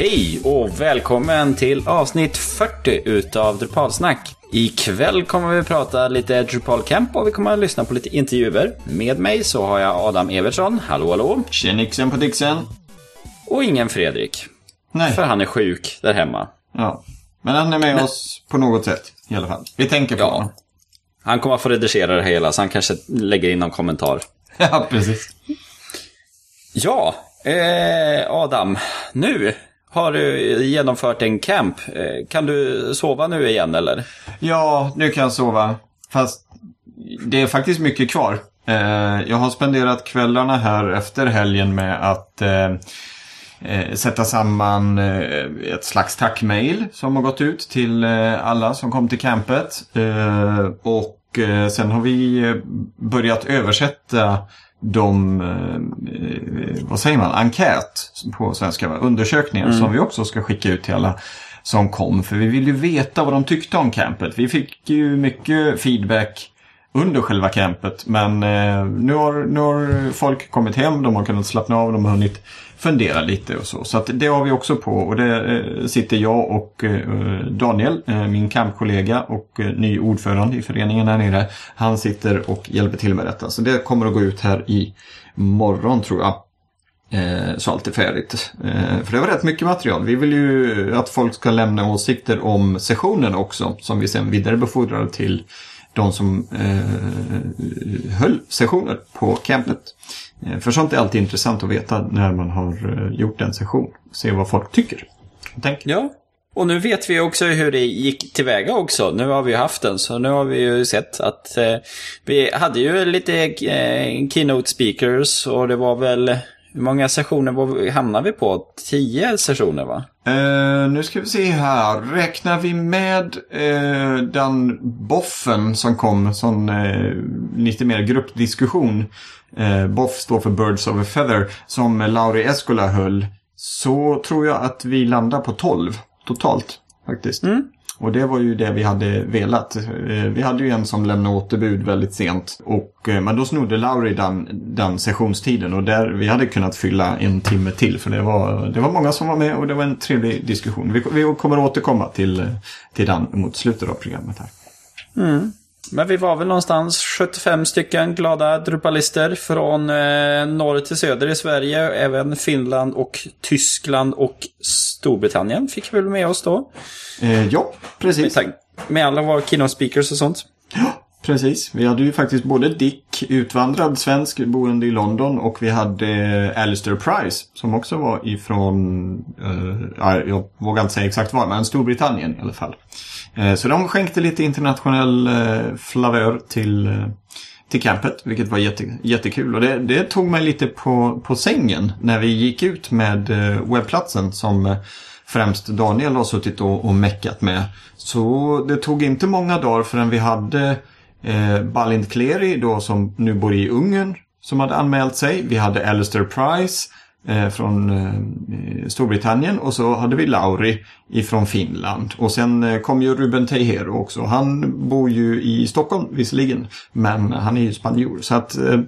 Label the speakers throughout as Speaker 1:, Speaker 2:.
Speaker 1: Hej och välkommen till avsnitt 40 utav Drupalsnack. Ikväll kommer vi prata lite Drupal Camp och vi kommer att lyssna på lite intervjuer. Med mig så har jag Adam Evertsson, hallå hallå.
Speaker 2: Tjenixen på Dixen.
Speaker 1: Och ingen Fredrik.
Speaker 2: Nej.
Speaker 1: För han är sjuk där hemma.
Speaker 2: Ja. Men han är med
Speaker 1: Men-
Speaker 2: oss på något sätt i alla fall. Vi tänker på
Speaker 1: Ja.
Speaker 2: honom.
Speaker 1: Han kommer att få redigera det hela så han kanske lägger in någon kommentar.
Speaker 2: Ja, precis.
Speaker 1: Ja, eh, Adam. Nu har du genomfört en camp. Eh, kan du sova nu igen eller?
Speaker 2: Ja, nu kan jag sova. Fast det är faktiskt mycket kvar. Eh, jag har spenderat kvällarna här efter helgen med att eh, sätta samman ett slags tackmail som har gått ut till alla som kom till campet. Och sen har vi börjat översätta de, eh, vad säger man, enkät på svenska, undersökningar som vi också ska skicka ut till alla som kom. För vi vill ju veta vad de tyckte om campet. Vi fick ju mycket feedback under själva campet. Men eh, nu, har, nu har folk kommit hem, de har kunnat slappna av, de har hunnit fundera lite och så. Så att det har vi också på och det eh, sitter jag och eh, Daniel, eh, min campkollega och ny ordförande i föreningen här nere. Han sitter och hjälper till med detta. Så det kommer att gå ut här i morgon tror jag. Så allt är färdigt. För det var rätt mycket material. Vi vill ju att folk ska lämna åsikter om sessionen också. Som vi sen vidarebefordrar till de som eh, höll sessioner på campet. Eh, för sånt är alltid intressant att veta när man har eh, gjort en session. Se vad folk tycker. Tänk.
Speaker 1: Ja. Och nu vet vi också hur det gick tillväga också. Nu har vi haft den, så nu har vi ju sett att eh, vi hade ju lite eh, keynote speakers och det var väl, hur många sessioner var, hamnade vi på? Tio sessioner va?
Speaker 2: Eh, nu ska vi se här. Räknar vi med eh, den boffen som kom, sån eh, lite mer gruppdiskussion. Eh, Boff står för Birds of a Feather, som Lauri Eskola höll. Så tror jag att vi landar på 12 totalt faktiskt. Och det var ju det vi hade velat. Eh, Vi hade ju en som lämnade återbud väldigt sent. Och, eh, men då snodde Lauri den, den sessionstiden och där vi hade kunnat fylla en timme till. För det var, det var många som var med och det var en trevlig diskussion. Vi, vi kommer återkomma till, eh, till den mot slutet av programmet här.
Speaker 1: Men vi var väl någonstans 75 stycken glada drupalister från eh, norr till söder i Sverige. Även Finland och Tyskland och Storbritannien fick vi väl med oss då.
Speaker 2: Eh, ja, precis.
Speaker 1: Med, med alla våra keynote speakers och sånt.
Speaker 2: Ja, precis. Vi hade ju faktiskt både Dick, utvandrad svensk boende i London och vi hade eh, Alistair Price som också var ifrån, eh, jag vågar inte säga exakt var, men Storbritannien i alla fall. Eh, så de skänkte lite internationell eh, flavör till, eh, till campet, vilket var jätte, jättekul. Och det, det tog mig lite på, på sängen när vi gick ut med eh, webbplatsen som eh, främst Daniel har suttit och, och meckat med. Så det tog inte många dagar förrän vi hade eh, Balint Kleri då som nu bor i Ungern som hade anmält sig. Vi hade Alistair Price eh, från eh, Storbritannien och så hade vi Lauri ifrån Finland. Och sen eh, kom ju Ruben Tejero också. Han bor ju i Stockholm visserligen men han är ju spanjor. Så att eh,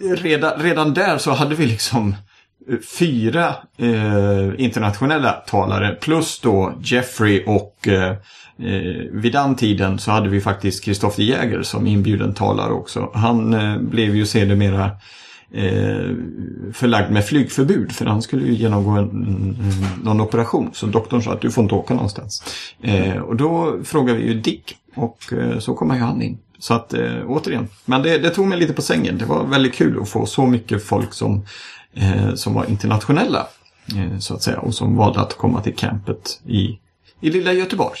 Speaker 2: redan, redan där så hade vi liksom eh, fyra eh, internationella talare plus då Jeffrey och eh, eh vid den tiden så hade vi faktiskt Kristoffer Jäger som inbjuden talare också. Han eh, blev ju sedermera eh, förlagd med flygförbud för han skulle ju genomgå en, en, någon operation. Så doktorn sa att du får inte åka någonstans. Eh, och då frågade vi ju Dick och eh, så kom ju han in. Så att eh, återigen, men det, det tog mig lite på sängen. Det var väldigt kul att få så mycket folk som, som var internationella. Eh, så att säga och som valde att komma till campet i, i lilla Göteborg.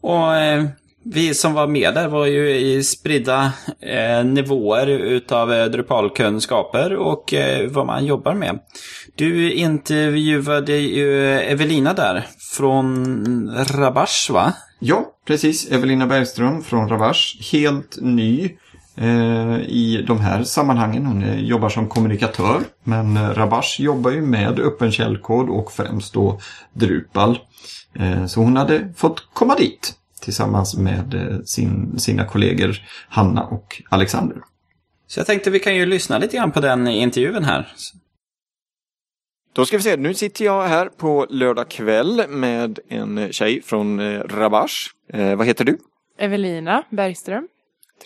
Speaker 1: Och eh, vi som var med där var ju i spridda eh, nivåer utav eh, Drupalkunskaper och eh, vad man jobbar med. Du intervjuade ju Evelina där från Rabash va?
Speaker 2: Ja, precis. Evelina Bergström från Ravash. Helt ny eh, i de här sammanhangen. Hon eh, jobbar som kommunikatör. Men eh, Rabash jobbar ju med öppen källkod och främst då Drupal. Eh, så hon hade fått komma dit tillsammans med eh, sin, sina kollegor Hanna och Alexander.
Speaker 1: Så jag tänkte vi kan ju lyssna lite grann på den intervjun här.
Speaker 2: Då ska vi se, nu sitter jag här på lördag kväll med en tjej från eh, Rabash. Eh, vad heter du?
Speaker 3: Evelina Bergström.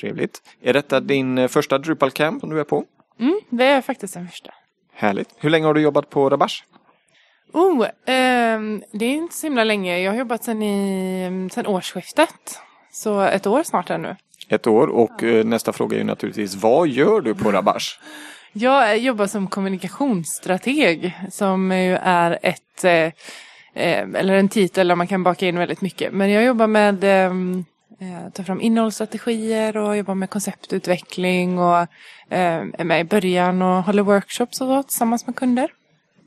Speaker 2: Trevligt. Är detta din eh, första Drupal Camp som du är på?
Speaker 3: Mm, det är faktiskt den första.
Speaker 2: Härligt. Hur länge har du jobbat på Rabash?
Speaker 3: Oh, ehm, det är inte så himla länge. Jag har jobbat sedan, i, sedan årsskiftet. Så ett år snart här nu.
Speaker 2: Ett år och eh, nästa fråga är naturligtvis vad gör du på Rabash?
Speaker 3: Jag jobbar som kommunikationsstrateg som är ett, eh, eh, eller en titel där man kan baka in väldigt mycket. Men jag jobbar med ehm, eh, ta fram innehållsstrategier och jobbar med konceptutveckling och eh, är med i början och håller workshops och så tillsammans med kunder.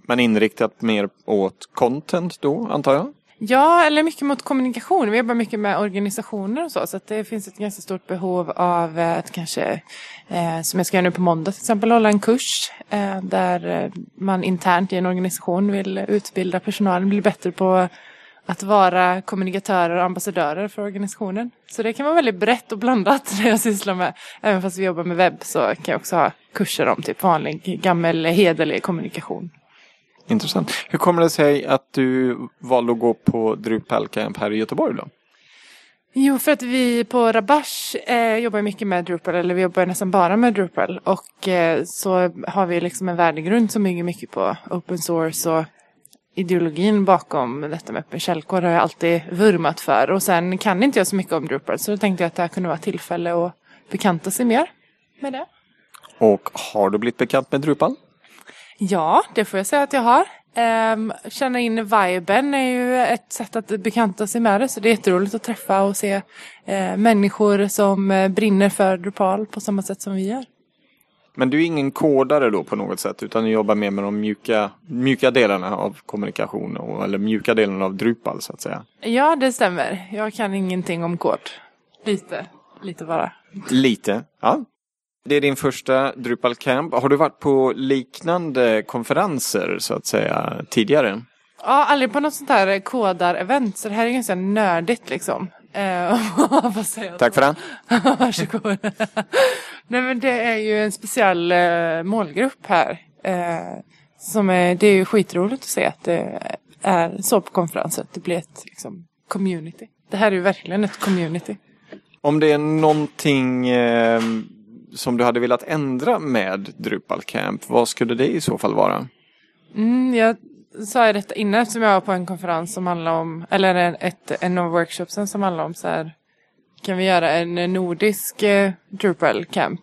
Speaker 2: Men inriktat mer åt content då, antar jag?
Speaker 3: Ja, eller mycket mot kommunikation. Vi jobbar mycket med organisationer och så. Så att det finns ett ganska stort behov av eh, att kanske, eh, som jag ska göra nu på måndag till exempel, hålla en kurs. Eh, där eh, man internt i en organisation vill utbilda personalen, bli bättre på att vara kommunikatörer och ambassadörer för organisationen. Så det kan vara väldigt brett och blandat det jag sysslar med. Även fast vi jobbar med webb så kan jag också ha kurser om typ vanlig, gammal, hederlig kommunikation.
Speaker 2: Intressant. Hur kommer det sig att du valde att gå på Drupal Camp här i Göteborg då?
Speaker 3: Jo, för att vi på Rabash eh, jobbar mycket med Drupal, eller vi jobbar nästan bara med Drupal. Och eh, så har vi liksom en värdegrund som bygger mycket på open source och ideologin bakom detta med öppen källkod har jag alltid vurmat för. Och sen kan inte jag så mycket om Drupal, så då tänkte jag att det här kunde vara tillfälle att bekanta sig mer med det.
Speaker 2: Och har du blivit bekant med Drupal?
Speaker 3: Ja, det får jag säga att jag har. Um, känna in viben är ju ett sätt att bekanta sig med det. Så det är jätteroligt att träffa och se uh, människor som uh, brinner för Drupal på samma sätt som vi gör.
Speaker 2: Men du är ingen kodare då på något sätt utan du jobbar mer med de mjuka, mjuka delarna av kommunikation och, eller mjuka delarna av Drupal så att säga?
Speaker 3: Ja, det stämmer. Jag kan ingenting om kod. Lite, lite bara.
Speaker 2: Lite, ja. Det är din första Drupal Camp. Har du varit på liknande konferenser så att säga tidigare?
Speaker 3: Ja, aldrig på något sånt här kodar-event. Så det här är ganska nördigt liksom. Eh,
Speaker 2: Tack för det.
Speaker 3: Varsågod. Nej men det är ju en speciell eh, målgrupp här. Eh, som är, det är ju skitroligt att se att det är så på konferenser. Att det blir ett liksom, community. Det här är ju verkligen ett community.
Speaker 2: Om det är någonting eh, som du hade velat ändra med Drupal Camp, vad skulle det i så fall vara?
Speaker 3: Mm, jag sa jag detta innan eftersom jag var på en konferens som handlar om, eller en, ett, en av workshopsen som handlar om så här, kan vi göra en nordisk eh, Drupal Camp?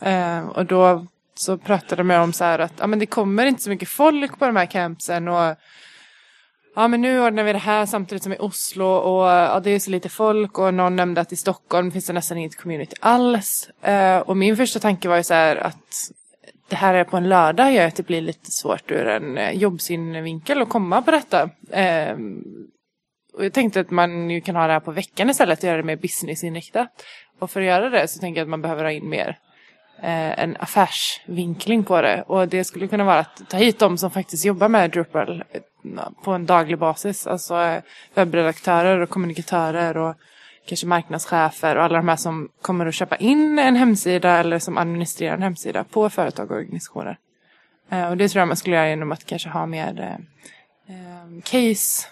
Speaker 3: Eh, och då så pratade de om så här att ja, men det kommer inte så mycket folk på de här campsen och ja men nu ordnar vi det här samtidigt som i Oslo och ja, det är så lite folk och någon nämnde att i Stockholm finns det nästan inget community alls. Eh, och min första tanke var ju så här att det här är på en lördag gör att det blir lite svårt ur en eh, jobbsynvinkel att komma på detta. Eh, och jag tänkte att man ju kan ha det här på veckan istället och göra det mer businessinriktat. Och för att göra det så tänker jag att man behöver ha in mer eh, en affärsvinkling på det. Och det skulle kunna vara att ta hit de som faktiskt jobbar med Drupal eh, på en daglig basis. Alltså eh, webbredaktörer och kommunikatörer och kanske marknadschefer och alla de här som kommer att köpa in en hemsida eller som administrerar en hemsida på företag och organisationer. Eh, och det tror jag man skulle göra genom att kanske ha mer eh, eh, case,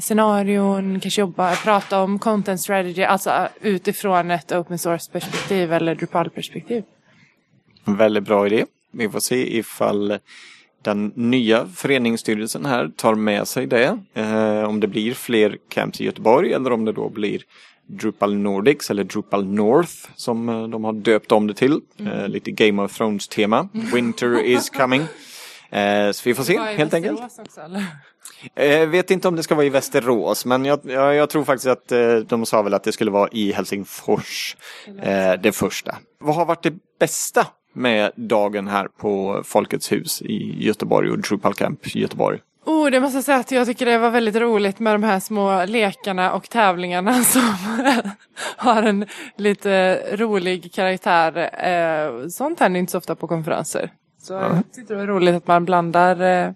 Speaker 3: scenarion, kanske jobba, prata om content strategy, alltså utifrån ett open source perspektiv eller Drupal perspektiv.
Speaker 2: Väldigt bra idé. Vi får se ifall den nya föreningsstyrelsen här tar med sig det. Eh, om det blir fler camps i Göteborg eller om det då blir Drupal Nordics eller Drupal North som eh, de har döpt om det till. Mm. Eh, lite Game of Thrones tema. Winter is coming. Eh, så vi får se helt enkelt. Också, eh, vet inte om det ska vara i Västerås men jag, jag, jag tror faktiskt att de sa väl att det skulle vara i Helsingfors. Det första. Vad har varit det bästa med dagen här på Folkets hus i Göteborg och Drupal Camp i Göteborg?
Speaker 3: Oh, det måste jag säga att jag tycker det var väldigt roligt med de här små lekarna och tävlingarna som har en lite rolig karaktär. Eh, sånt händer inte så ofta på konferenser. Så jag tyckte det var roligt att man blandar eh,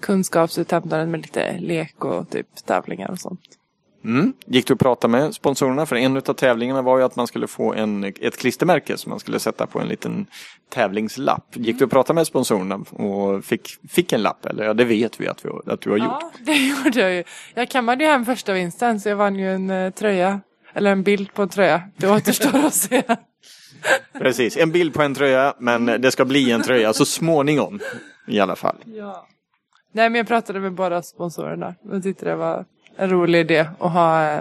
Speaker 3: kunskapsuthämtandet med lite lek och typ tävlingar och sånt.
Speaker 4: Mm. Gick du att prata med sponsorerna? För en av tävlingarna var ju att man skulle få en, ett klistermärke som man skulle sätta på en liten tävlingslapp. Gick du att prata med sponsorerna och fick, fick en lapp? Eller ja, det vet vi att, vi, att du har gjort.
Speaker 3: Ja, det gjorde jag ju. Jag kammade ju hem första vinsten så jag vann ju en uh, tröja. Eller en bild på en tröja. Det återstår att se.
Speaker 4: Precis, en bild på en tröja men det ska bli en tröja så småningom i alla fall.
Speaker 3: Ja. Nej men jag pratade med båda sponsorerna. Jag tyckte det var en rolig idé att ha.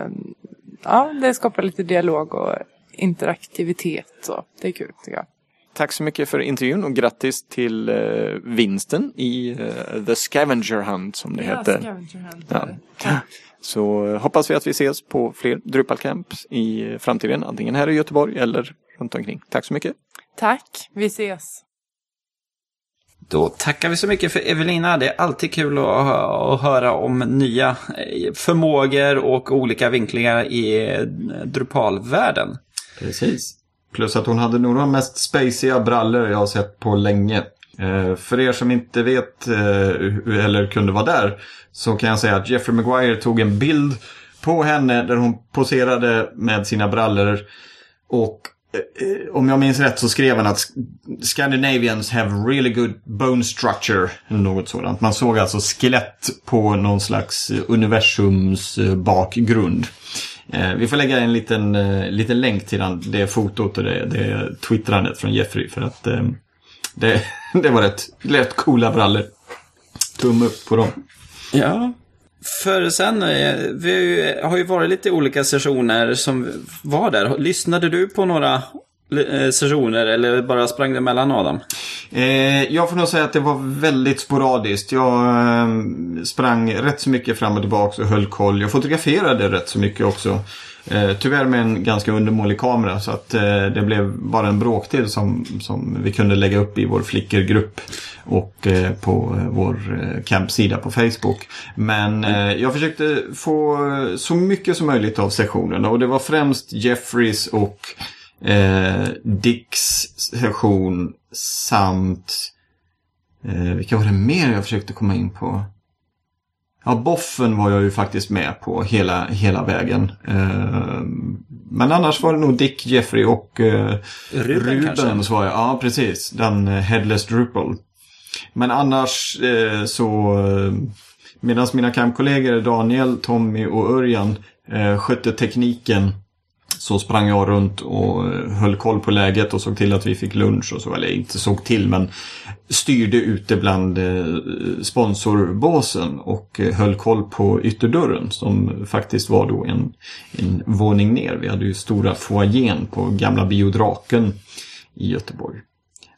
Speaker 3: Ja, det skapar lite dialog och interaktivitet. Så det är kul tycker jag.
Speaker 4: Tack så mycket för intervjun och grattis till uh, vinsten i uh, The Scavenger Hunt som det
Speaker 3: ja,
Speaker 4: heter.
Speaker 3: Scavenger Hunt.
Speaker 4: Ja. Så uh, hoppas vi att vi ses på fler Drupal Camps i framtiden, antingen här i Göteborg eller runt omkring. Tack så mycket.
Speaker 3: Tack, vi ses.
Speaker 1: Då tackar vi så mycket för Evelina. Det är alltid kul att, att höra om nya eh, förmågor och olika vinklingar i eh, Drupal-världen.
Speaker 2: Precis. Plus att hon hade nog de mest spaciga brallor jag har sett på länge. Eh, för er som inte vet eller kunde vara där så kan jag säga att Jeffrey Maguire tog en bild på henne där hon poserade med sina brallor. Och Eh, om jag minns rätt så skrev han att Scandinavians have really good bone structure. Eller något sådant. Man såg alltså skelett på någon slags eh, universums eh, bakgrund. Vi får lägga en liten, liten länk till det fotot och det, det twittrandet från Jeffrey. För att det, det var rätt, rätt coola brallor. Tumme upp på dem.
Speaker 1: Ja. För sen, eh, vi har ju varit lite olika sessioner som var där. Lyssnade du på några eh, sessioner eller bara sprang du mellan Adam?
Speaker 2: Eh, jag får nog säga att det var väldigt sporadiskt. Jag eh, sprang rätt så mycket fram och tillbaka och höll koll. Jag fotograferade rätt så mycket också. Eh, tyvärr med en ganska undermålig kamera så att eh, det blev bara en bråkdel som, som vi kunde lägga upp i vår flickergrupp och eh, på eh, vår eh, campsida på Facebook. Men eh, jag försökte få så mycket som möjligt av sessionerna och det var främst Jeffries och eh, Dicks session samt eh, vilka var det mer jag försökte komma in på? Ja, Boffen var jag ju faktiskt med på hela, hela vägen. Eh, men annars var det nog Dick, Jeffrey och eh,
Speaker 1: Ruben,
Speaker 2: Ruben var jag. Ja, precis. Den eh, Headless Drupal. Men annars eh, så eh, medan mina campkollegor Daniel, Tommy och Örjan eh, skötte tekniken så sprang jag runt och eh, höll koll på läget och såg till att vi fick lunch och så. Eller inte såg till men styrde ute bland eh, sponsorbasen och eh, höll koll på ytterdörren som faktiskt var då en, en våning ner. Vi hade ju stora foajén på gamla biodraken i Göteborg.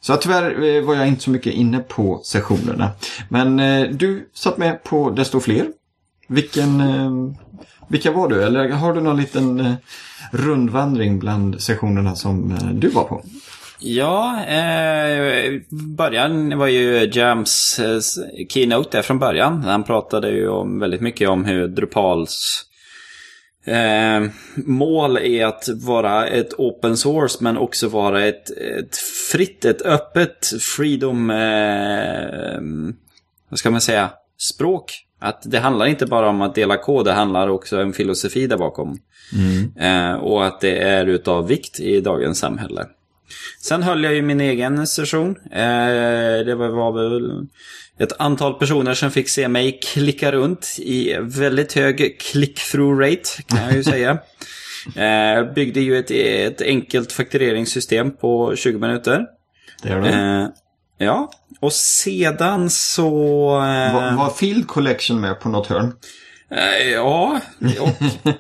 Speaker 2: Så tyvärr var jag inte så mycket inne på sessionerna. Men du satt med på desto fler. Vilken, vilka var du? Eller har du någon liten eh, rundvandring bland sessionerna som eh, du var på?
Speaker 1: Ja, eh, början var ju Jams eh, keynote där från början. Han pratade ju om, väldigt mycket om hur Drupals eh, mål är att vara ett open source men också vara ett, ett fritt, ett öppet freedom, eh, vad ska man säga, språk. Att det handlar inte bara om att dela kod, det handlar också om en filosofi där bakom. Mm. Eh, och att det är utav vikt i dagens samhälle. Sen höll jag ju min egen session. Eh, det var väl ett antal personer som fick se mig klicka runt i väldigt hög click-through rate kan jag ju säga. Eh, byggde ju ett, ett enkelt faktureringssystem på 20 minuter.
Speaker 2: Det är det.
Speaker 1: Ja, och sedan så...
Speaker 2: Eh, var, var Field Collection med på något hörn?
Speaker 1: Eh, ja, och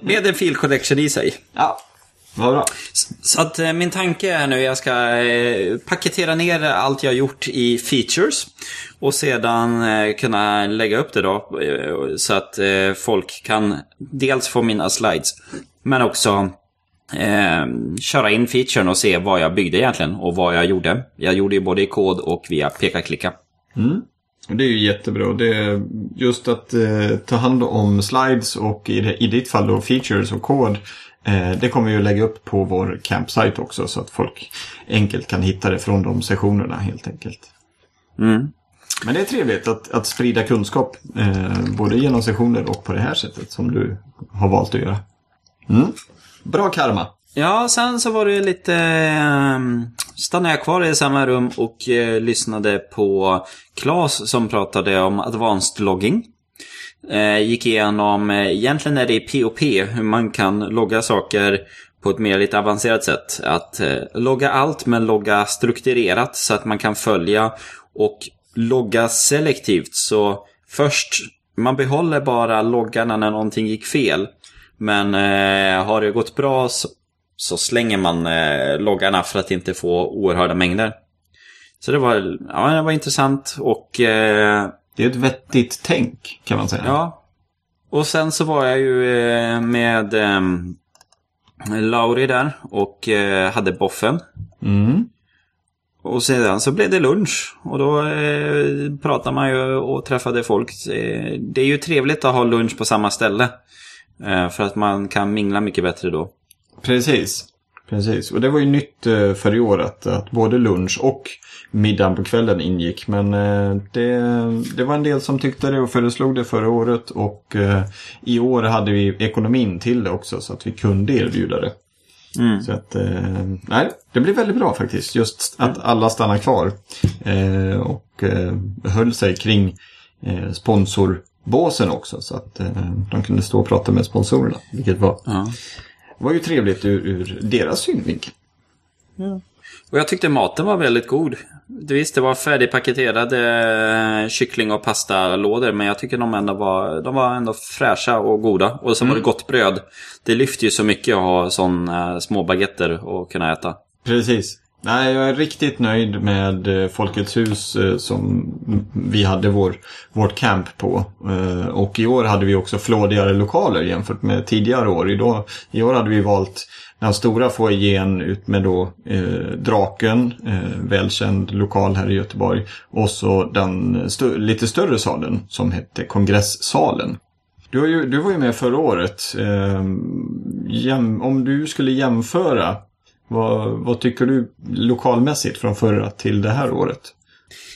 Speaker 1: med en Field Collection i sig.
Speaker 2: Ja, vad bra.
Speaker 1: Så att eh, min tanke är nu, jag ska paketera ner allt jag gjort i features. Och sedan kunna lägga upp det då. Så att folk kan dels få mina slides. Men också eh, köra in featuren och se vad jag byggde egentligen. Och vad jag gjorde. Jag gjorde ju både i kod och via peka-klicka.
Speaker 2: Mm. Det är ju jättebra. Det är just att eh, ta hand om slides och i, i ditt fall då features och kod Eh, det kommer vi att lägga upp på vår campsite också så att folk enkelt kan hitta det från de sessionerna helt enkelt.
Speaker 1: Mm.
Speaker 2: Men det är trevligt att, att sprida kunskap. Eh, både genom sessioner och på det här sättet som du har valt att göra. Mm. Bra karma.
Speaker 1: Ja, sen så var det lite... Ehm, stannade jag kvar i samma rum och eh, lyssnade på Claes som pratade om advanced logging. Eh, gick igenom, eh, egentligen är det i POP, hur man kan logga saker på ett mer lite avancerat sätt. Att eh, logga allt men logga strukturerat så att man kan följa och logga selektivt. Så först, man behåller bara loggarna när någonting gick fel. Men eh, har det gått bra så, så slänger man eh, loggarna för att inte få oerhörda mängder. Så det var, ja, det var intressant och eh,
Speaker 2: Det är ett vettigt tänk kan man säga.
Speaker 1: Ja. Och sen så var jag ju eh, med eh, Lauri där och eh, hade boffen.
Speaker 2: Mm.
Speaker 1: Och sedan så blev det lunch. Och då eh, pratade man ju och träffade folk. Eh, Det är ju trevligt att ha lunch på samma ställe. Eh, för att man kan mingla mycket bättre då.
Speaker 2: Precis. Precis. Och det var ju nytt eh, för i år att, att både lunch och middagen på kvällen ingick. Men eh, det, det var en del som tyckte det och föreslog det förra året. Och i år hade vi ekonomin till det också så att vi kunde erbjuda det.
Speaker 1: Mm.
Speaker 2: Så att, nej, det blev väldigt bra faktiskt. Just att alla stannar kvar. Och höll sig kring eh, sponsorbåsen också. Så att eh, de kunde stå och prata med sponsorerna. Vilket var,
Speaker 1: Ja.
Speaker 2: var ju trevligt ur, ur deras synvinkel.
Speaker 1: Och jag tyckte maten var väldigt god. Visst, det var färdigpaketerade eh, kyckling och pastalådor, men jag tycker de ändå var, de var ändå fräscha och goda. Och så var det gott bröd. Det lyfter ju så mycket att ha sådana små baguetter att kunna äta.
Speaker 2: Precis. Nej, jag är riktigt nöjd med eh, Folkets hus eh, som vi hade vår, vårt camp på. Eh, och i år hade vi också flådigare lokaler jämfört med tidigare år. Idag, I år hade vi valt den stora foajén ut med då eh, Draken, eh, välkänd lokal här i Göteborg. Och så den stö- lite större salen som hette Kongresssalen. Du, har ju, du var ju med förra året. Eh, om du skulle jämföra vad, vad tycker du lokalmässigt från förra till det här året?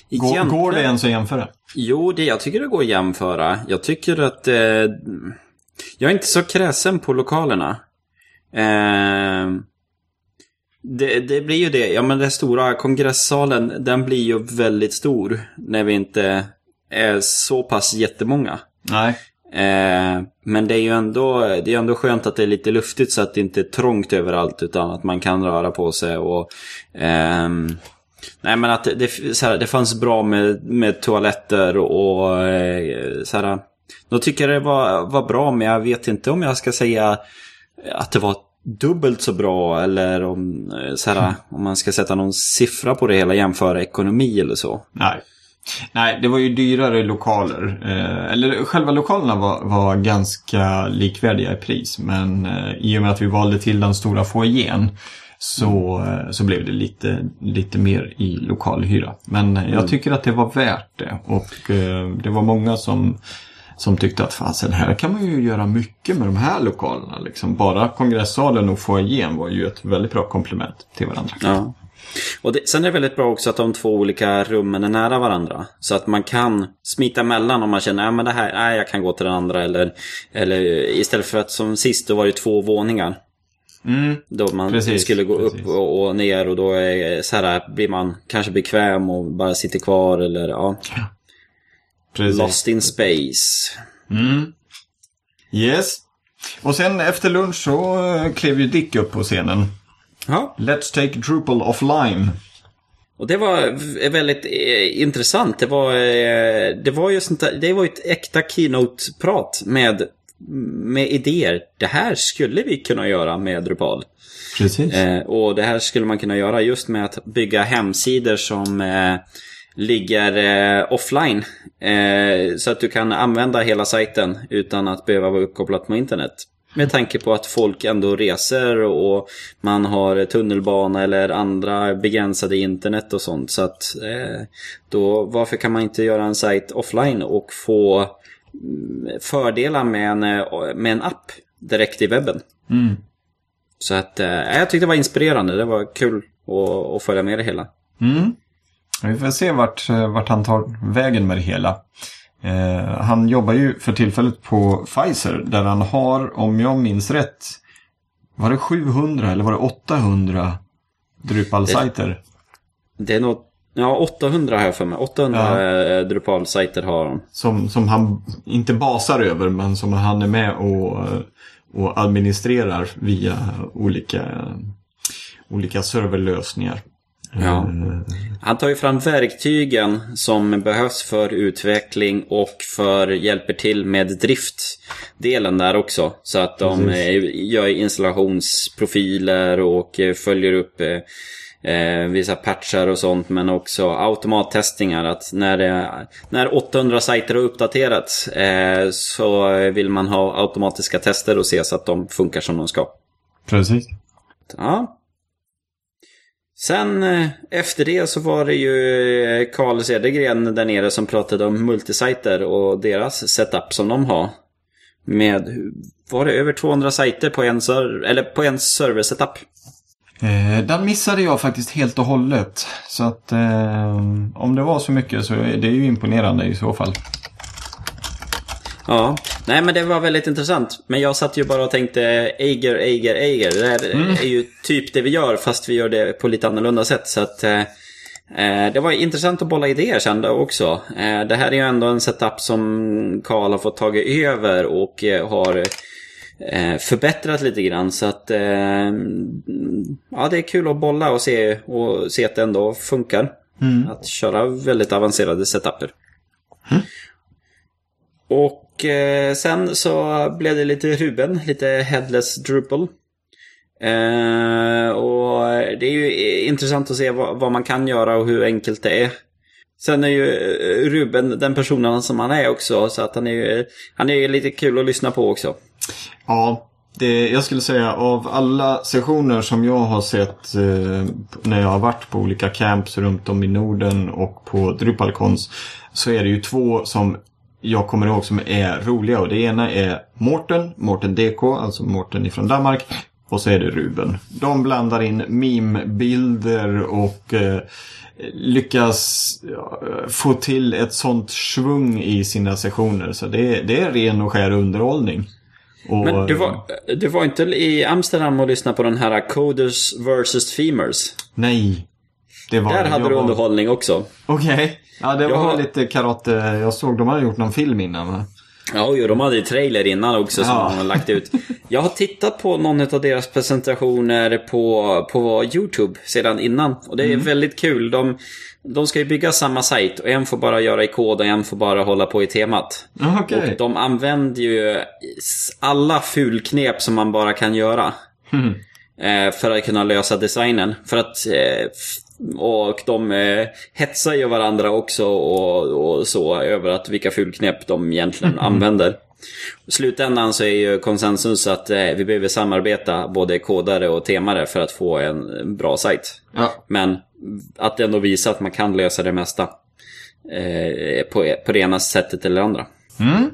Speaker 2: Går, går det ens att jämföra?
Speaker 1: Jo, det, jag tycker det går att jämföra. Jag tycker att... Eh, jag är inte så kräsen på lokalerna. Eh, det, det blir ju det. Ja, men den stora kongressalen, den blir ju väldigt stor när vi inte är så pass jättemånga.
Speaker 2: Nej.
Speaker 1: Eh, men det är ju ändå, det är ändå skönt att det är lite luftigt så att det inte är trångt överallt utan att man kan röra på sig och Eh, Nej men att det, det, så här, det fanns bra med, med toaletter och eh, så här, Då tycker jag det var, var bra men jag vet inte om jag ska säga att det var dubbelt så bra eller om, eh, så här, om man ska sätta någon siffra på det hela, jämföra ekonomi eller så.
Speaker 2: Nej. Nej, det var ju dyrare lokaler. Eh, eller själva lokalerna var, var ganska likvärdiga i pris. Men eh, i och med att vi valde till den stora foajén så, eh, så blev det lite, lite mer i lokalhyra. Men eh, jag tycker att det var värt det. Och eh, det var många som, som tyckte att fasen, här kan man ju göra mycket med de här lokalerna. Liksom. Bara kongressalen och foajén var ju ett väldigt bra komplement till varandra.
Speaker 1: Ja. Och det, sen är det väldigt bra också att de två olika rummen är nära varandra. Så att man kan smita mellan om man känner att det här, nej, jag kan gå till den andra. Eller, eller istället för att som sist, då var det två våningar.
Speaker 2: Mm.
Speaker 1: Då man
Speaker 2: Precis,
Speaker 1: skulle gå
Speaker 2: precis.
Speaker 1: upp och, och ner och då är, så här, blir man kanske bekväm och bara sitter kvar eller ja.
Speaker 2: Precis.
Speaker 1: Lost in space.
Speaker 2: Mm. Yes. Och sen efter lunch så eh, klev ju Dick upp på scenen.
Speaker 1: Ja.
Speaker 2: Let's take Drupal offline.
Speaker 1: Och det var väldigt eh, intressant. Det var, eh, det var ju sånt där, det var ett äkta keynote-prat med, med idéer. Det här skulle vi kunna göra med Drupal.
Speaker 2: Precis.
Speaker 1: Eh, och det här skulle man kunna göra just med att bygga hemsidor som eh, ligger eh, offline. Eh, så att du kan använda hela sajten utan att behöva vara uppkopplad på internet. Med tanke på att folk ändå reser och man har tunnelbana eller andra begränsade internet och sånt. Så att eh, då, varför kan man inte göra en sajt offline och få mm, fördelar med en, eh, med en app direkt i webben?
Speaker 2: Mm.
Speaker 1: Så att eh, jag tyckte det var inspirerande. Det var kul att, att följa med det hela.
Speaker 2: Mm. Vi får se vart, eh, vart han tar vägen med det hela. Eh, han jobbar ju för tillfället på Pfizer där han har, om jag minns rätt, var det 700 eller var det 800 Drupal-sajter?
Speaker 1: Det är nog, ja 800 har jag för mig. 800 ja. Drupal-sajter har han.
Speaker 2: Som, som han inte basar över men som han är med och, och administrerar via olika, olika serverlösningar.
Speaker 1: Ja. Eh, han tar ju fram verktygen som behövs för utveckling och för hjälper till med driftdelen där också. Så att de Precis. gör installationsprofiler och följer upp eh, vissa patchar och sånt. Men också automattestningar. Att när, det, när 800 sajter har uppdaterats eh, så vill man ha automatiska tester och se så att de funkar som de ska.
Speaker 2: Precis.
Speaker 1: Ja, Sen eh, efter det så var det ju eh, Carl Cedergren där nere som pratade om multisajter och deras setup som de har. Med, var det över 200 sajter på en, ser eller på en server-setup?
Speaker 2: Eh, den missade jag faktiskt helt och hållet. Så att eh, om det var så mycket så är det ju imponerande i så fall.
Speaker 1: Ja, nej men det var väldigt intressant. Men jag satt ju bara och tänkte Eiger, Eiger, Eiger. Det här mm. är ju typ det vi gör fast vi gör det på lite annorlunda sätt. Så att eh, eh det var intressant att bolla idéer sen också. Eh, det här är ju ändå en setup som Karl har fått tagit över och eh, har eh, förbättrat lite grann. Så att eh, ja, det är kul att bolla och se, och se att det ändå funkar. Mm. Att köra väldigt avancerade setuper. Mm. Och och eh, sen så blev det lite Ruben, lite Headless Drupal. Eh, och det är ju intressant att se vad, vad, man kan göra och hur enkelt det är. Sen är ju eh, Ruben den personen som han är också, så att han är ju han är lite kul att lyssna på också.
Speaker 2: Ja, det, jag skulle säga av alla sessioner som jag har sett eh, när jag har varit på olika camps runt om i Norden och på Drupalcons så är det ju två som jag kommer ihåg som är roliga och det ena är Mårten, Mårten DK, alltså Mårten ifrån Danmark. Och så är det Ruben. De blandar in meme-bilder och eh, lyckas få till ett sånt svung i sina sessioner. Så det, det är ren och skär underhållning.
Speaker 1: Och, Men du var, du var inte i Amsterdam och lyssnade på den här Coders vs. Femers?
Speaker 2: Nej.
Speaker 1: Var, Där hade du underhållning också.
Speaker 2: Okej. Okay. Ja, det var har... lite karate. Jag såg de hade gjort någon film innan va?
Speaker 1: Ja, jo, de hade ju trailer innan också som ja. de har lagt ut. Jag har tittat på någon av deras presentationer på, på YouTube sedan innan. Och det är mm. väldigt kul. De, de ska ju bygga samma sajt och en får bara göra i kod och en får bara hålla på i temat.
Speaker 2: Okay.
Speaker 1: Och de använder ju alla fulknep som man bara kan göra. Mm. För att kunna lösa designen. För att eh, och de eh, hetsar ju varandra också och, och, så över att vilka fulknäpp de egentligen mm. använder. I slutändan så är ju konsensus att eh, vi behöver samarbeta både kodare och temare för att få en bra sajt.
Speaker 2: Ja.
Speaker 1: Men att ändå visa att man kan lösa det mesta eh, på, på det ena sättet eller andra.
Speaker 2: Mm.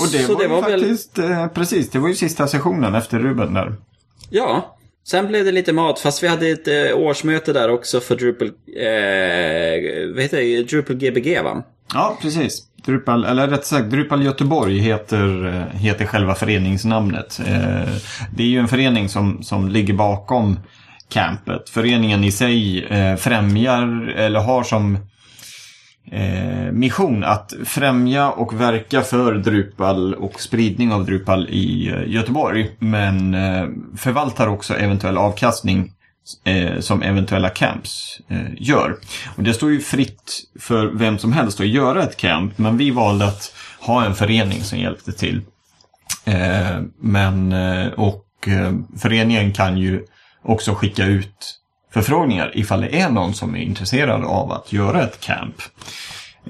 Speaker 2: Och det så var, det var faktiskt, väl... Eh, precis, det var ju sista sessionen efter Ruben där.
Speaker 1: Ja, Sen blev det lite mat, fast vi hade ett eh, årsmöte där också för Drupal, eh, vad heter det, Drupal Gbg va?
Speaker 2: Ja, precis. Drupal, eller rätt sagt, Drupal Göteborg heter, eh, heter själva föreningsnamnet. Eh, det är ju en förening som, som ligger bakom campet. Föreningen i sig eh, främjar, eller har som eh, mission att främja och verka för Drupal och spridning av Drupal i eh, Göteborg. Men eh, förvaltar också eventuell avkastning eh, som eventuella camps eh, gör. Och det står ju fritt för vem som helst att göra ett camp, men vi valde att ha en förening som hjälpte till. Eh, men, och föreningen kan ju också skicka ut förfrågningar ifall det är någon som är intresserad av att göra ett camp.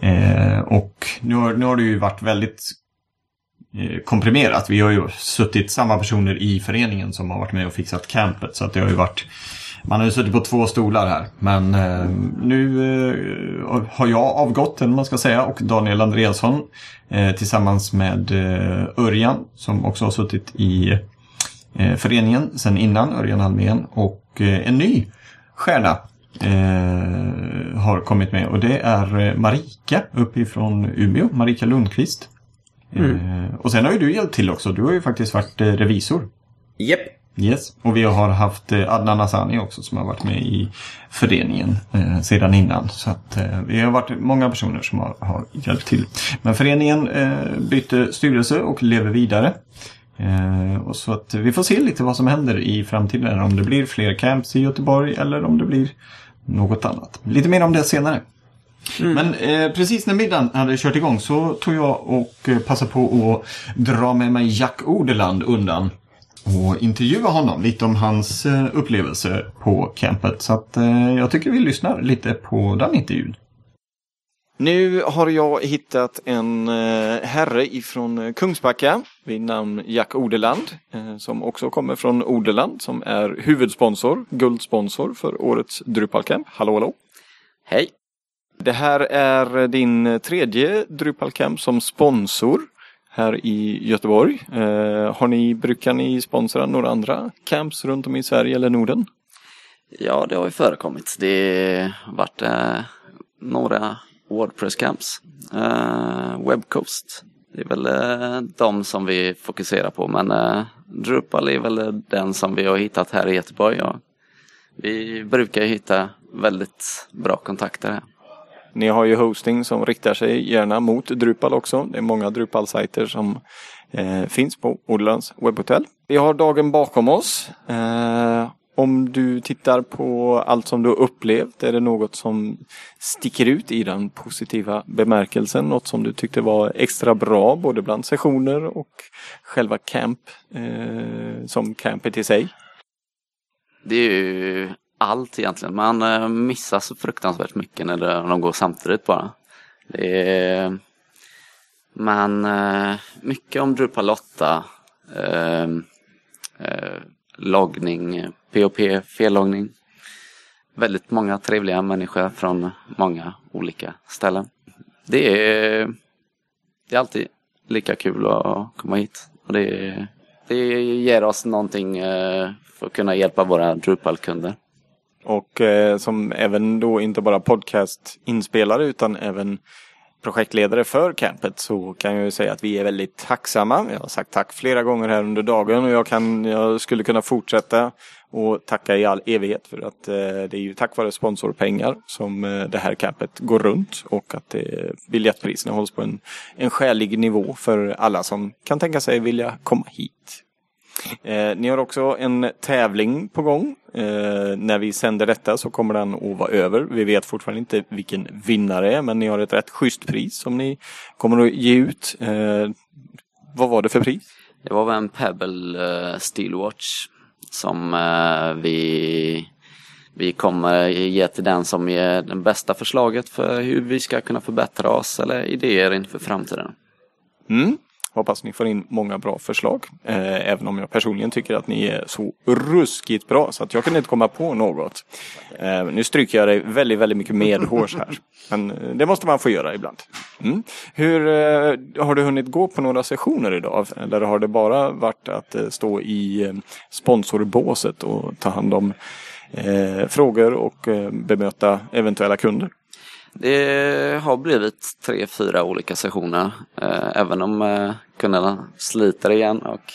Speaker 2: Eh, och nu har, nu har det ju varit väldigt eh, komprimerat. Vi har ju suttit samma personer i föreningen som har varit med och fixat campet. Så att det har ju varit man har ju suttit på två stolar här. Men eh, nu eh, har jag avgått, eller man ska säga, och Daniel Andreasson eh, tillsammans med eh, Örjan som också har suttit i eh, föreningen sedan innan, Örjan Almén. Och eh, en ny stjärna
Speaker 1: eh, har kommit med och det är eh, Marika uppifrån Umeå, Marika Lundqvist. Eh, och sen har ju du hjälpt till också, du har ju faktiskt varit eh, revisor.
Speaker 5: Japp.
Speaker 1: Yes, och vi har haft eh, Adnan Asani också som har varit med i föreningen eh, sedan innan. Så att eh, vi har varit många personer som har, har hjälpt till. Men föreningen eh, bytte styrelse och lever vidare. Eh, och så att vi får se lite vad som händer i framtiden. Om det blir fler camps i Göteborg eller om det blir något annat. Lite mer om det senare. Men eh, precis när middagen hade kört igång så tog jag och eh, passade på att dra med mig Jack Odeland undan och intervjua honom lite om hans eh, upplevelser på campet. Så att eh, jag tycker vi lyssnar lite på den intervjun.
Speaker 2: Nu har jag hittat en eh, herre ifrån eh, Kungsbacka vid namn Jack Odeland eh, som också kommer från Odeland som är huvudsponsor, guldsponsor för årets Drupalcamp. Hallå hallå!
Speaker 6: Hej!
Speaker 2: Det här är din tredje Drupalcamp som sponsor här i Göteborg. Har ni, brukar ni sponsra några andra camps runt om i Sverige eller Norden?
Speaker 6: Ja, det har ju förekommit. Det har varit eh, Wordpress-camps. Eh, uh, Webcoast. Det är väl uh, de som vi fokuserar på men uh, Drupal är väl den som vi har hittat här i Göteborg. Ja. Vi brukar ju hitta väldigt bra kontakter här.
Speaker 2: Ni har ju hosting som riktar sig gärna mot Drupal också. Det är många Drupal-sajter som eh, finns på Odelands webbhotell. Vi har dagen bakom oss. Eh, om du tittar på allt som du har upplevt, är det något som sticker ut i den positiva bemärkelsen? Något som du tyckte var extra bra både bland sessioner och själva camp eh, som campet i sig?
Speaker 6: Det är ju allt egentligen. Man eh, missar så fruktansvärt mycket när de går samtidigt bara. Det är, men eh, mycket om Drupal 8. Eh, eh, loggning, POP, fellagning. Väldigt många trevliga människor från många olika ställen. Det är, det är alltid lika kul att komma hit. Och det, det ger oss någonting eh, för att kunna hjälpa våra Drupal-kunder.
Speaker 2: Och eh, som även då inte bara podcastinspelare utan även projektledare för campet så kan jag ju säga att vi är väldigt tacksamma. Jag har sagt tack flera gånger här under dagen och jag, kan, jag skulle kunna fortsätta och tacka i all evighet för att eh, det är ju tack vare sponsorpengar som eh, det här campet går runt och att eh, biljettpriserna hålls på en, en skälig nivå för alla som kan tänka sig vilja komma hit. Eh, ni har också en tävling på gång. Eh, när vi sänder detta så kommer den att vara över. Vi vet fortfarande inte vilken vinnare är men ni har ett rätt schysst pris som ni kommer att ge ut. Eh, vad var det för pris?
Speaker 6: Det var väl en Pebble eh, uh, Steelwatch som eh, vi, vi kommer ge till den som ger det bästa förslaget för hur vi ska kunna förbättra oss eller idéer inför framtiden.
Speaker 2: Mm. Hoppas ni får in många bra förslag. Eh, även om jag personligen tycker att ni är så ruskigt bra så att jag kunde inte komma på något. Eh, nu stryker jag dig väldigt, väldigt mycket medhårs här. Men eh, det måste man få göra ibland. Mm. Hur eh, Har du hunnit gå på några sessioner idag? Eller har det bara varit att eh, stå i eh, sponsorbåset och ta hand om frågor och bemöta eventuella kunder?
Speaker 6: Det har blivit tre, fyra olika sessioner. Eh, även om eh, kunderna sliter igen. Och,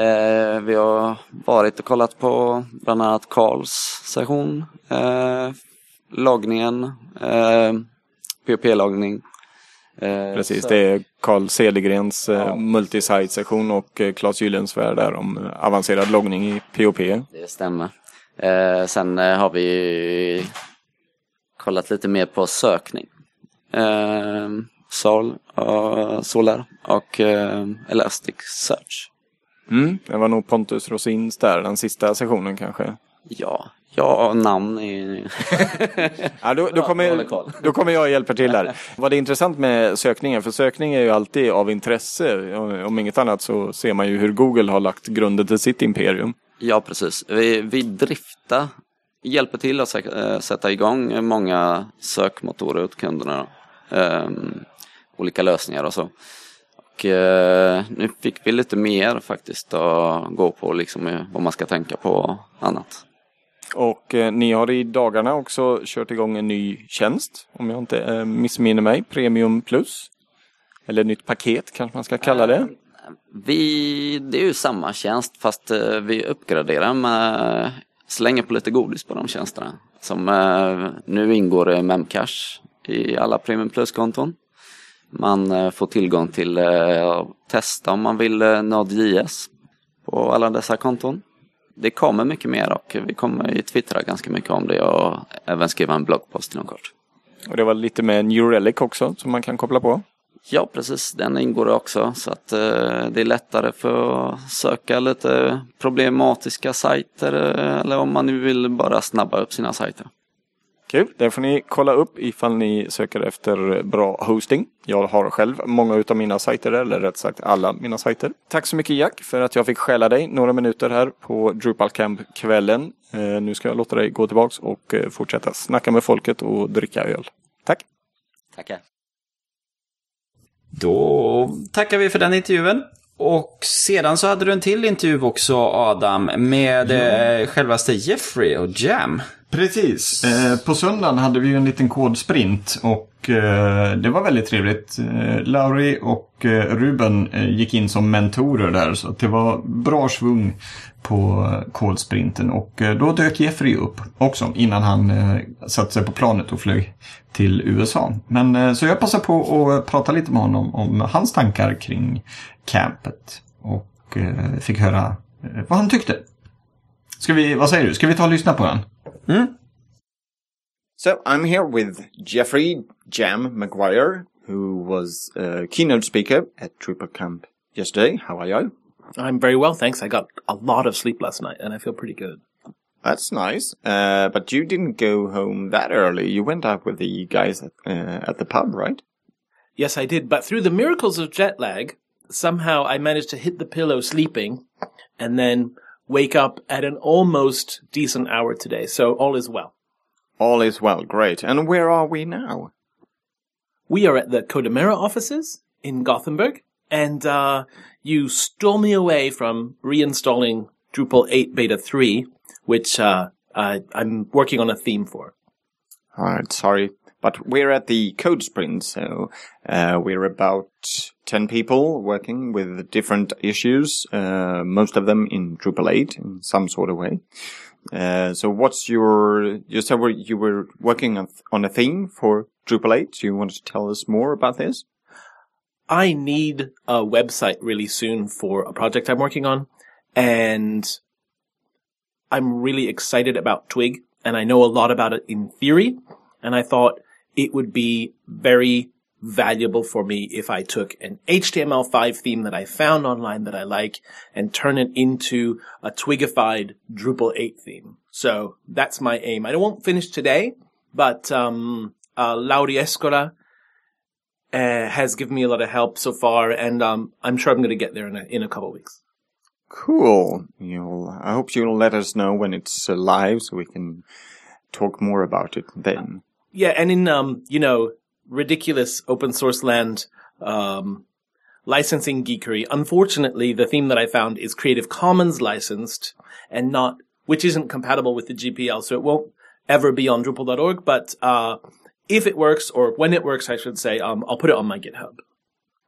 Speaker 6: eh, vi har varit och kollat på bland annat Karls session. Eh, loggningen. Eh, POP-loggning. Eh,
Speaker 2: Precis,
Speaker 6: så-
Speaker 2: det är Carl Cedergrens eh,
Speaker 6: Ja.
Speaker 2: multisite-sektion och Claes Gyllensvärd där om avancerad loggning i POP.
Speaker 6: Det stämmer. Sen har vi kollat lite mer på sökning. Eh, Sol, uh, Solar och eh, Elasticsearch.
Speaker 2: Mm, det var nog Pontus Rosins där, den sista sessionen kanske.
Speaker 6: Ja, ja namn är...
Speaker 2: Ja, då, då, kommer, då kommer jag och hjälper till där. Vad det är intressant med sökningen, för sökning är ju alltid av intresse. Om inget annat så ser man ju hur Google har lagt grunden till sitt imperium.
Speaker 6: ja, precis. Vi, vi driftar, hjälper till att eh, sätta igång många sökmotorer åt kunderna. Ehm, olika lösningar och så. Och eh, nu fick vi lite mer faktiskt att gå på liksom eh, vad man ska tänka på och annat.
Speaker 2: Och eh, ni har i dagarna också kört igång en ny tjänst, om jag inte eh, missminner mig, Premium Plus. Eller nytt paket kanske man ska kalla det.
Speaker 6: Vi, det är ju samma tjänst fast eh, vi uppgraderar med slänger på lite godis på de tjänsterna. Som eh, nu ingår i Memcash i alla Premium Plus-konton. Man eh, får tillgång till eh, att testa om man vill eh, Node.js på alla dessa konton. Det kommer mycket mer och vi kommer ju twittra ganska mycket om det och även skriva en bloggpost inom kort.
Speaker 2: Och det var lite med New Relic också som man kan koppla på.
Speaker 6: Ja, precis. Den ingår också. Så att eh, det är lättare för att söka lite problematiska sajter eh, eller om man nu vill bara snabba upp sina sajter.
Speaker 2: Kul, det får ni kolla upp ifall ni söker efter bra hosting. Jag har själv många utav mina sajter, eller rätt sagt alla mina sajter. Tack så mycket Jack för att jag fick stjäla dig några minuter här på Drupal Camp-kvällen. Eh, nu ska jag låta dig gå tillbaks och eh, fortsätta snacka med folket och dricka öl. Tack!
Speaker 6: Tackar!
Speaker 1: Då tackar vi för den intervjun. Och sedan så hade du en till intervju också Adam med ja. eh, självaste Jeffrey och Jam.
Speaker 7: Precis. Eh, på söndagen hade vi ju en liten kodsprint och eh, det var väldigt trevligt. Eh, Lauri och Ruben gick in som mentorer där så det var bra svung på kolsprinten och eh, då dök Jeffrey upp också innan han eh, satte sig på planet och flög till USA. Men eh, så jag passade på att prata lite med honom om hans tankar kring campet och fick höra vad han tyckte. Ska vi, vad säger du, ska vi ta och lyssna på den? Mm.
Speaker 2: So I'm here with Jeffrey Jam McGuire, who was a keynote speaker at Trooper Camp yesterday. How are you?
Speaker 8: I'm very well, thanks. I got a lot of sleep last night, and I feel pretty good.
Speaker 2: That's nice. Uh, but you didn't go home that early. You went out with the guys at, uh, at the pub, right?
Speaker 8: Yes, I did. But through the miracles of jet lag, somehow I managed to hit the pillow sleeping, and then wake up at an almost decent hour today. So all is well.
Speaker 2: All is well. Great. And where are we now?
Speaker 8: We are at the Codemera offices in Gothenburg. And uh, you stole me away from reinstalling Drupal 8 Beta 3, which uh, I'm working on a theme for.
Speaker 2: All right. Sorry. But we're at the code sprint, so uh, we're about 10 people working with different issues, uh, most of them in Drupal 8 in some sort of way. Uh, so what's your, you said you were working on, on a theme for Drupal 8. Do you want to tell us more about this?
Speaker 8: I need a website really soon for a project I'm working on. And I'm really excited about Twig and I know a lot about it in theory. And I thought it would be very valuable for me if I took an HTML5 theme that I found online that I like and turn it into a Twigified Drupal 8 theme. So that's my aim. I won't finish today, but um, uh, Lauri Escola uh, has given me a lot of help so far, and um, I'm sure I'm going to get there in a, in a couple weeks.
Speaker 2: Cool. You'll, I hope you'll let us know when it's uh, live so we can talk more about it then.
Speaker 8: Yeah, and in um, you know, ridiculous open source land um, licensing geekery. Unfortunately, the theme that I found is Creative Commons licensed and not, which isn't compatible with the GPL, so it won't ever be on Drupal.org. But uh, if it works, or when it works, I should say, um, I'll put it on my GitHub.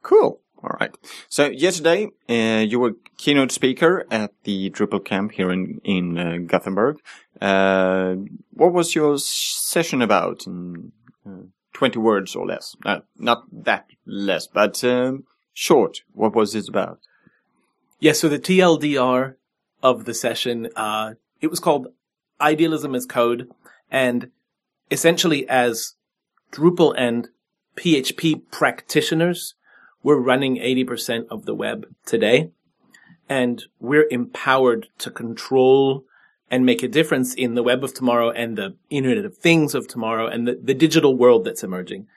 Speaker 2: Cool. All right. So yesterday, uh, you were keynote speaker at the Drupal camp here in in uh, Gothenburg. Uh, what was your session about? In, uh, 20 words or less. Uh, not that less, but um, short. What was it about?
Speaker 8: Yeah, so the TLDR of the session, uh, it was called Idealism as Code. And essentially, as Drupal and PHP practitioners, we're running 80% of the web today. And we're empowered to control and make a difference in the web of tomorrow and the internet of things of tomorrow and the, the digital world that's emerging.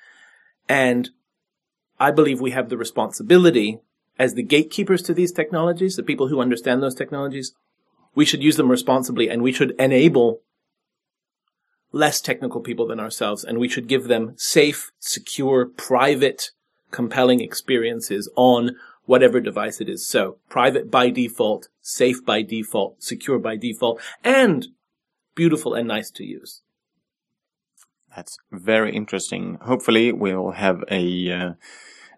Speaker 8: And I believe we have the responsibility as the gatekeepers to these technologies, the people who understand those technologies, we should use them responsibly and we should enable less technical people than ourselves and we should give them safe, secure, private, compelling experiences on whatever device it is. So private by default, safe by default, secure by default, and beautiful and nice to use.
Speaker 4: That's very interesting. Hopefully, we'll have a uh,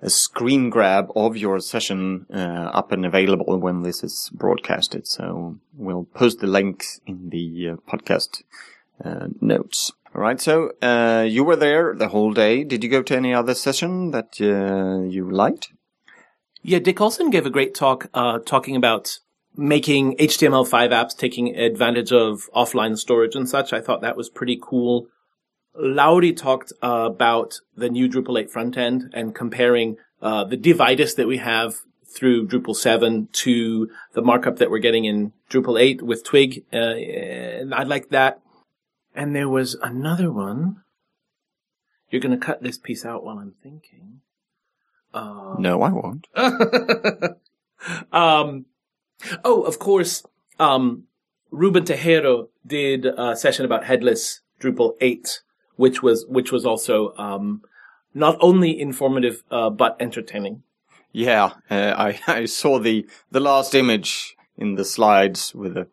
Speaker 4: a screen grab of your session uh, up and available when this is broadcasted. So we'll post the links in the uh, podcast notes. All right. So uh, you were there the whole day. Did you go to any other session that uh, you liked?
Speaker 8: Yeah, Dick Olson gave a great talk uh, talking about making HTML5 apps, taking advantage of offline storage and such. I thought that was pretty cool. Lauri talked uh, about the new Drupal 8 front end and comparing uh, the dividus that we have through Drupal 7 to the markup that we're getting in Drupal 8 with Twig. Uh, I like that. And there was another one. You're going to cut this piece out while I'm thinking. Uh,
Speaker 4: No, I won't.
Speaker 8: um, oh, of course, um, Ruben Tejero did a session about headless Drupal 8, which was, which was also, um, not only informative, uh, but entertaining.
Speaker 4: Yeah, uh, I I saw the the last image in the slides with the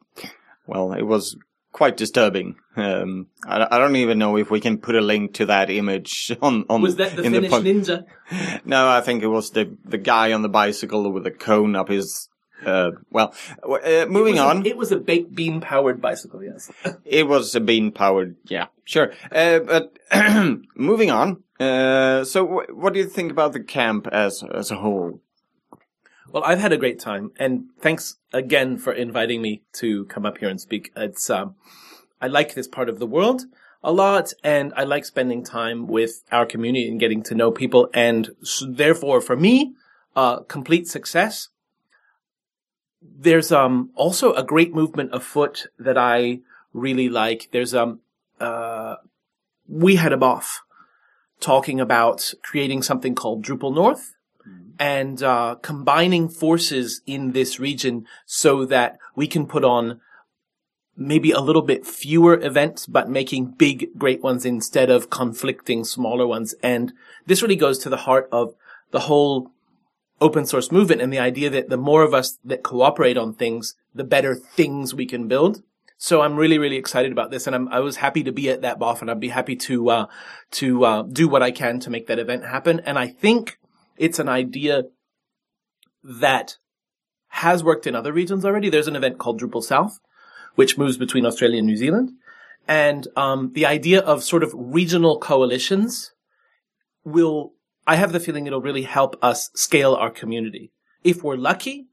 Speaker 4: well, it was quite disturbing. Um, I, I don't even know if we can put a link to that image on on
Speaker 8: Was that the
Speaker 4: in
Speaker 8: Finnish
Speaker 4: pod-
Speaker 8: ninja?
Speaker 4: No, I think it was the the guy on the bicycle with the cone up his. Uh, well, uh, moving
Speaker 8: It was a-
Speaker 4: on.
Speaker 8: it was a baked bean powered bicycle, yes.
Speaker 4: It was a bean powered, yeah, sure. Uh, but moving on. Uh, so, w- what do you think about the camp as as a whole?
Speaker 8: Well, I've had a great time, and thanks again for inviting me to come up here and speak. It's um, I like this part of the world a lot, and I like spending time with our community and getting to know people, and s therefore, for me, uh, complete success. There's um also a great movement afoot that I really like. There's um uh we had a boff talking about creating something called Drupal North and uh, combining forces in this region so that we can put on maybe a little bit fewer events, but making big, great ones instead of conflicting smaller ones. And this really goes to the heart of the whole open source movement and the idea that the more of us that cooperate on things, the better things we can build. So I'm really, really excited about this, and I'm, I was happy to be at that BOF, and I'd be happy to uh, to uh, do what I can to make that event happen. And I think it's an idea that has worked in other regions already. There's an event called Drupal South, which moves between Australia and New Zealand, and um, the idea of sort of regional coalitions will. I have the feeling it'll really help us scale our community. If we're lucky,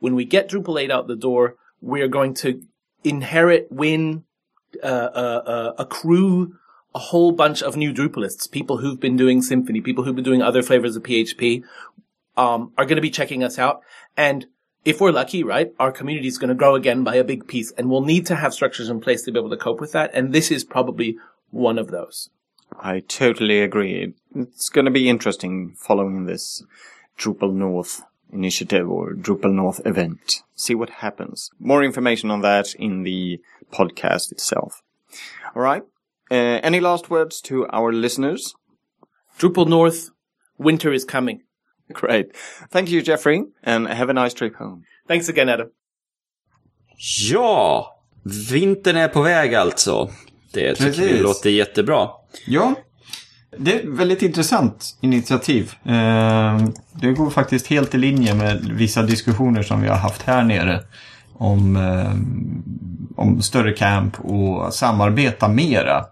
Speaker 8: when we get Drupal 8 out the door, we're going to inherit, win, uh, uh, uh, accrue a whole bunch of new Drupalists, people who've been doing Symfony, people who've been doing other flavors of PHP, um, are going to be checking us out. And if we're lucky, right, our community is going to grow again by a big piece, and we'll need to have structures in place to be able to cope with that. And this is probably one of those.
Speaker 4: I totally agree. It's going to be interesting following this Drupal North initiative or Drupal North event. See what happens. More information on that in the podcast itself. All right. Uh, any last words to our listeners?
Speaker 8: Drupal North, winter is coming.
Speaker 4: Great. Thank you, Jeffrey, and have a nice trip home.
Speaker 8: Thanks again, Adam.
Speaker 1: Ja, vintern är på väg alltså. Det tycker vi låter jättebra.
Speaker 2: Ja, det är ett väldigt intressant initiativ. Eh, Det går faktiskt helt i linje med vissa diskussioner som vi har haft här nere. Om, eh, om större camp och samarbeta mera.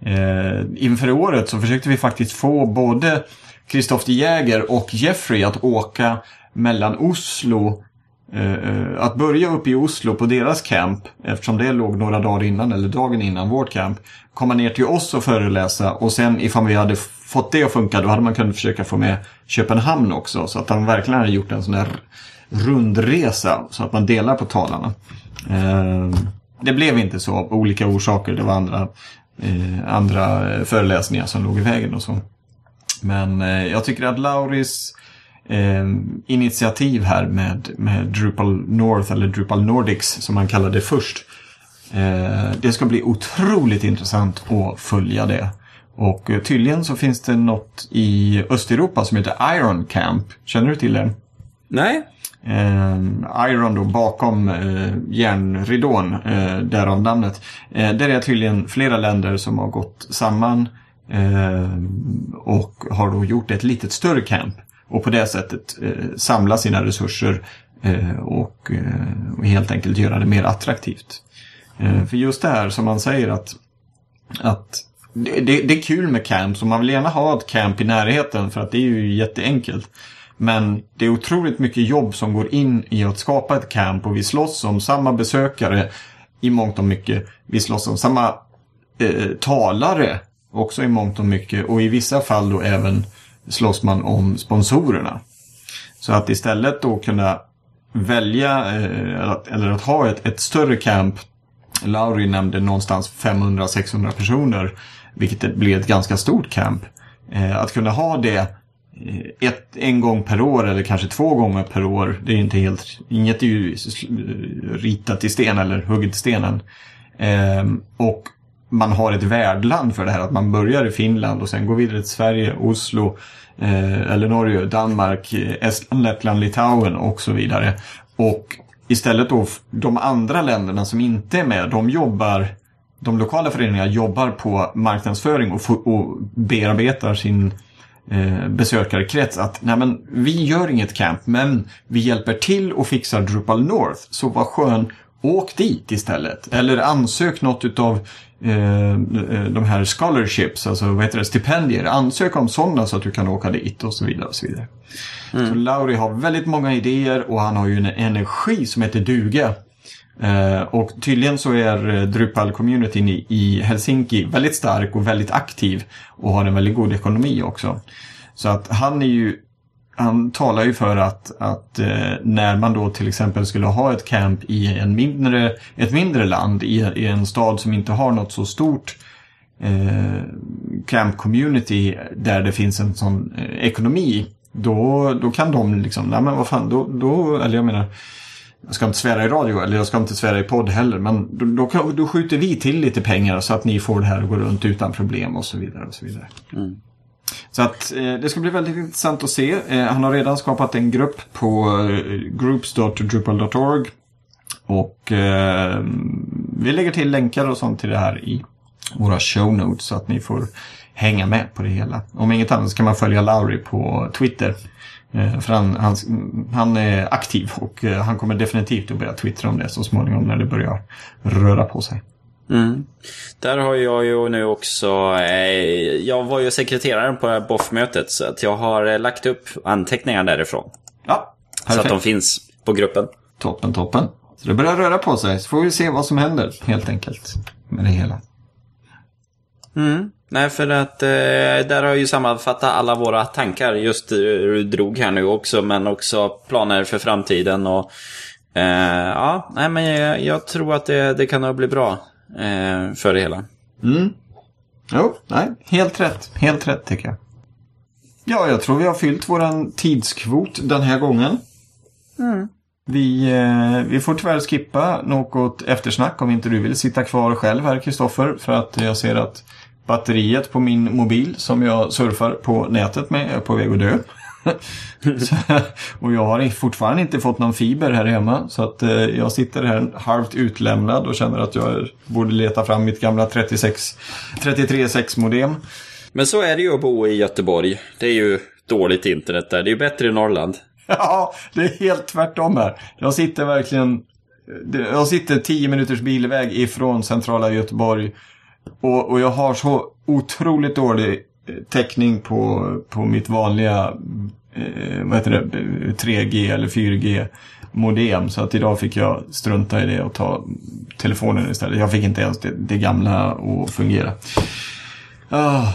Speaker 2: Eh, Inför året så försökte vi faktiskt få både Christoph Jäger och Jeffrey att åka mellan Oslo Eh, eh att börja uppe i Oslo på deras camp, eftersom det låg några dagar innan, eller dagen innan vårt camp, komma ner till oss och föreläsa och sen ifall vi hade fått det att funka, då hade man kunnat försöka få med Köpenhamn också. Så att han verkligen hade gjort en sån där rundresa, så att man delar på talarna. Eh, det blev inte så av olika orsaker, det var andra, Eh, andra eh, föreläsningar som låg i vägen och så. Men eh, jag tycker att Lauris eh, initiativ här med, med Drupal North eller Drupal Nordics som man kallade det först. Eh, det ska bli otroligt intressant att följa det. Och eh, tydligen så finns det något i Östeuropa som heter Iron Camp. Känner du till det?
Speaker 1: Nej?
Speaker 2: Eh, Iron då bakom eh, järnridån, eh, därav namnet. Eh, där är tydligen flera länder som har gått samman eh, och har då gjort ett litet större camp. Och på det sättet eh, samla sina resurser eh, och, eh, och helt enkelt göra det mer attraktivt. Eh, för just det här som man säger att, att det, det, det är kul med camp, så man vill gärna ha ett camp i närheten för att det är ju jätteenkelt. Men det är otroligt mycket jobb som går in i att skapa ett camp och vi slåss om samma besökare i mångt och mycket. Vi slåss om samma eh, talare också i mångt och mycket och i vissa fall då även slåss man om sponsorerna. Så att istället då kunna välja eh, att, eller att ha ett, ett större camp Lauri nämnde någonstans 500-600 personer, vilket blir ett ganska stort camp. Eh, att kunna ha det eh, Eh, ett, en gång per år eller kanske två gånger per år, det är inte helt, inget är ju ritat i sten eller hugget i stenen. Eh, och man har ett värdland för det här, att man börjar i Finland och sen går vidare till Sverige, Oslo, eh, eller Norge, Danmark, eh, Estland, Lettland, Litauen och så vidare. Och istället då de andra länderna som inte är med, de jobbar de lokala föreningarna jobbar på marknadsföring och, och bearbetar sin eh, besökarkrets att nej men, vi gör inget camp men vi hjälper till och fixar Drupal North. Så vad skön, åk dit istället. Eller ansök något utav eh, de här scholarships, alltså vad heter det, stipendier. Ansök om sådana så att du kan åka dit och så vidare. Och så vidare. Mm. Så Lauri har väldigt många idéer och han har ju en energi som heter duga. Eh, och tydligen så är eh, Drupal-communityn i, i Helsinki väldigt stark och väldigt aktiv och har en väldigt god ekonomi också. Så att han är ju han talar ju för att, att eh, när man då till exempel skulle ha ett camp i en mindre, ett mindre land, i, i en stad som inte har något så stort eh, camp community där det finns en sån eh, ekonomi, då, då kan de liksom, nej men vad fan, då, då, eller jag menar, jag ska inte svära i radio, eller jag ska inte svära i podd heller, men då, då, då skjuter vi till lite pengar så att ni får det här att gå runt utan problem och så vidare. Och så vidare. Mm. Så att eh, det ska bli väldigt intressant att se. Eh, han har redan skapat en grupp på eh, groups.drupal.org. Och eh, vi lägger till länkar och sånt till det här i våra show notes så att ni får hänga med på det hela. Om inget annat så kan man följa Lauri på Twitter. Eh, för han, han, han, är aktiv och eh, han kommer definitivt att börja twittra om det så småningom när det börjar röra på sig.
Speaker 1: Mm. Där har jag ju nu också, eh, jag var ju sekreteraren på BOF-mötet så att jag har eh, lagt upp anteckningar därifrån.
Speaker 2: Ja,
Speaker 1: perfekt. Så att de finns på gruppen.
Speaker 2: Toppen, toppen. Så det börjar röra på sig så får vi se vad som händer helt enkelt med det hela.
Speaker 1: Mm. Nej, för att eh, där har jag ju sammanfattat alla våra tankar just du drog här nu också, men också planer för framtiden och eh, ja, nej men jag, jag, tror att det, det kan nog bli bra eh, för det hela.
Speaker 2: Mm. Jo, nej, helt rätt. Helt rätt tycker jag. Ja, jag tror vi har fyllt våran tidskvot den här gången. Mm. Vi, eh, vi får tyvärr skippa något eftersnack om inte du vill sitta kvar själv här, Kristoffer. För att jag ser att batteriet på min mobil som jag surfar på nätet med är på väg att dö. och jag har fortfarande inte fått någon fiber här hemma. Så att eh, jag sitter här halvt utlämnad och känner att jag borde leta fram mitt gamla 36, 33.6 modem.
Speaker 1: Men så är det ju att bo i Göteborg. Det är ju dåligt internet där. Det är ju bättre i Norrland.
Speaker 2: Ja, det är helt tvärtom här. Jag sitter verkligen... Jag sitter 10 minuters bilväg ifrån centrala Göteborg. Och, och jag har så otroligt dålig eh, täckning på, på mitt vanliga eh, vad heter det, 3G eller 4G modem. Så att idag fick jag strunta i det och ta telefonen istället. Jag fick inte ens det, det gamla att fungera. Ah,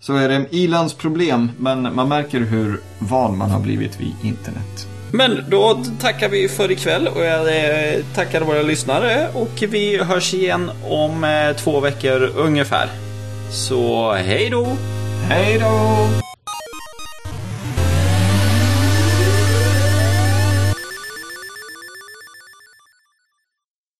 Speaker 2: så är det Ilans problem, men man märker hur van man har blivit vid internet.
Speaker 1: Men då tackar vi för ikväll och jag eh, tackar våra lyssnare och vi hörs igen om eh, två veckor ungefär. Så hej då!
Speaker 2: Hej då!